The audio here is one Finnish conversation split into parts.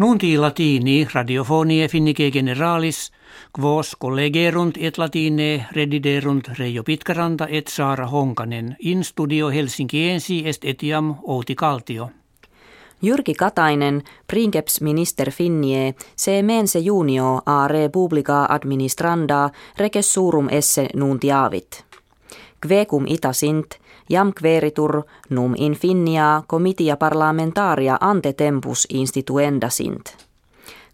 Nunti latini radiofonie finnike generalis, quos collegerunt et latine rediderunt Reijo Pitkaranta et Saara Honkanen, in studio Helsinkiensi est etiam Outi Kaltio. Jyrki Katainen, princeps minister finnie, se mense junio a republica administranda reges surum esse nuntiavit. Kvecum ita sint, jam queritur num in finnia comitia parlamentaria ante tempus instituenda sint.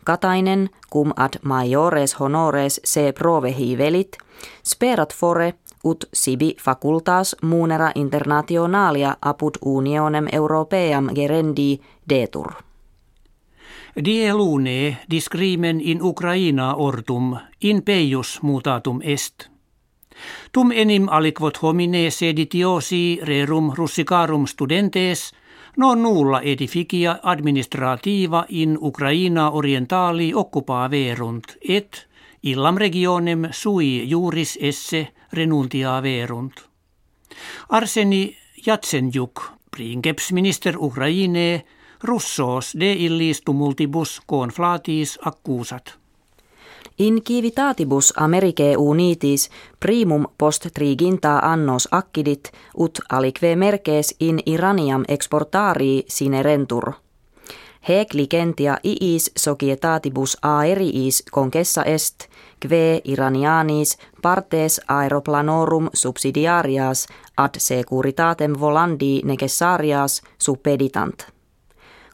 Katainen, cum ad maiores honores se provehi velit, sperat fore ut sibi facultas munera internationalia apud unionem europeam gerendi detur. Die lune discrimen in Ukraina ortum in peius mutatum est. Tum enim aliquot homine seditiosi rerum russicarum studentes non nulla edificia administrativa in Ukraina orientali occupaa verunt et illam regionem sui juris esse renuntia verunt. Arseni Jatsenjuk, princeps minister Ukraine, russos de illis tumultibus conflatis accusat. In civitatibus Americae unitis primum post triginta annos accidit ut alique merces in Iraniam exportarii sine rentur. Hec licentia iis societatibus aeriis concessa est, kve Iranianis partes aeroplanorum subsidiarias ad securitatem volandi necessarias suppeditant.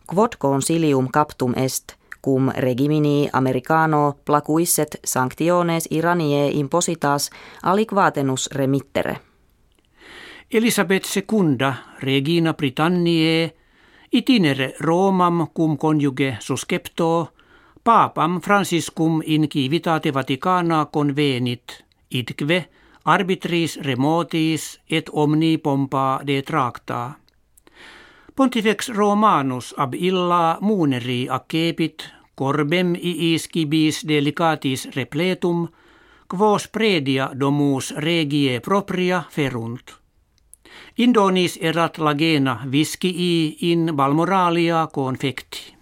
Quod consilium captum est – cum regimini americano placuisset sanctiones Iranie impositas aliquatenus remittere. Elisabeth secunda, regina Britanniae, itinere Romam cum conjuge suscepto, papam Franciscum in civitate Vaticana convenit, idque arbitris remotis et omni pompa de tracta. Pontifex Romanus ab illa muuneri accepit, corbem iis cibis delicatis repletum, quos predia domus regie propria ferunt. Indonis erat lagena viscii in balmoralia confecti.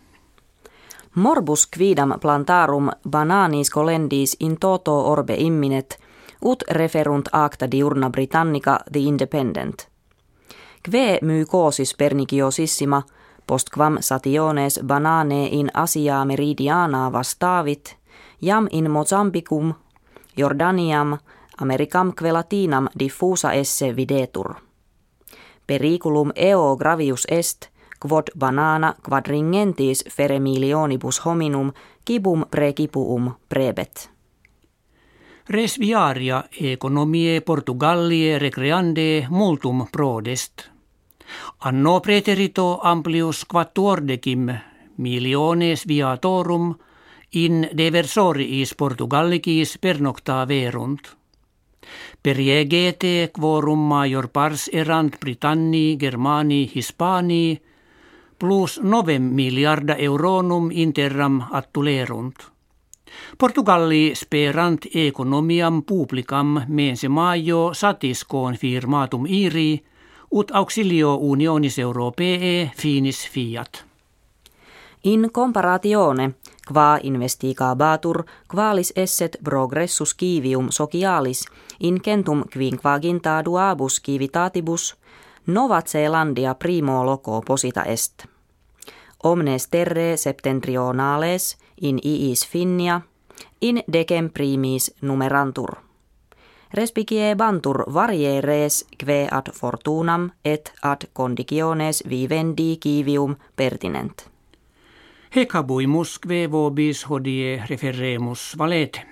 Morbus quidam plantarum bananis colendis in toto orbe imminet, ut referunt acta diurna Britannica the Independent. Kve mycosis perniciosissima, postquam sationes banane in Asia meridiana vastavit, jam in Mozambicum, Jordaniam, Americam quelatinam diffusa esse videtur. Periculum eo gravius est, quod banana quadringentis feremilionibus hominum kibum precipuum prebet. Res viaria economie Portugallie recreande multum prodest. Anno preterito amplius quattuordecim miliones viatorum in diversoriis Portugallicis pernocta verunt. Periegete quorum major pars erant Britanni, Germani, Hispani, plus novem miliarda euronum interram attulerunt. Portugalli sperant economiam publicam mense maio satis confirmatum iri, ut auxilio unionis europee finis fiat. In comparatione, qua investigabatur, qualis esset progressus kivium socialis, in centum quinquaginta duabus civitatibus, Nova Zeelandia primo loco posita est. Omnes terre septentrionales in iis finnia, in decem primis numerantur. Respicie bantur varie res kve ad fortunam et ad conditiones vivendi kivium pertinent. Hec habuimus kve vobis hodie referemus valete.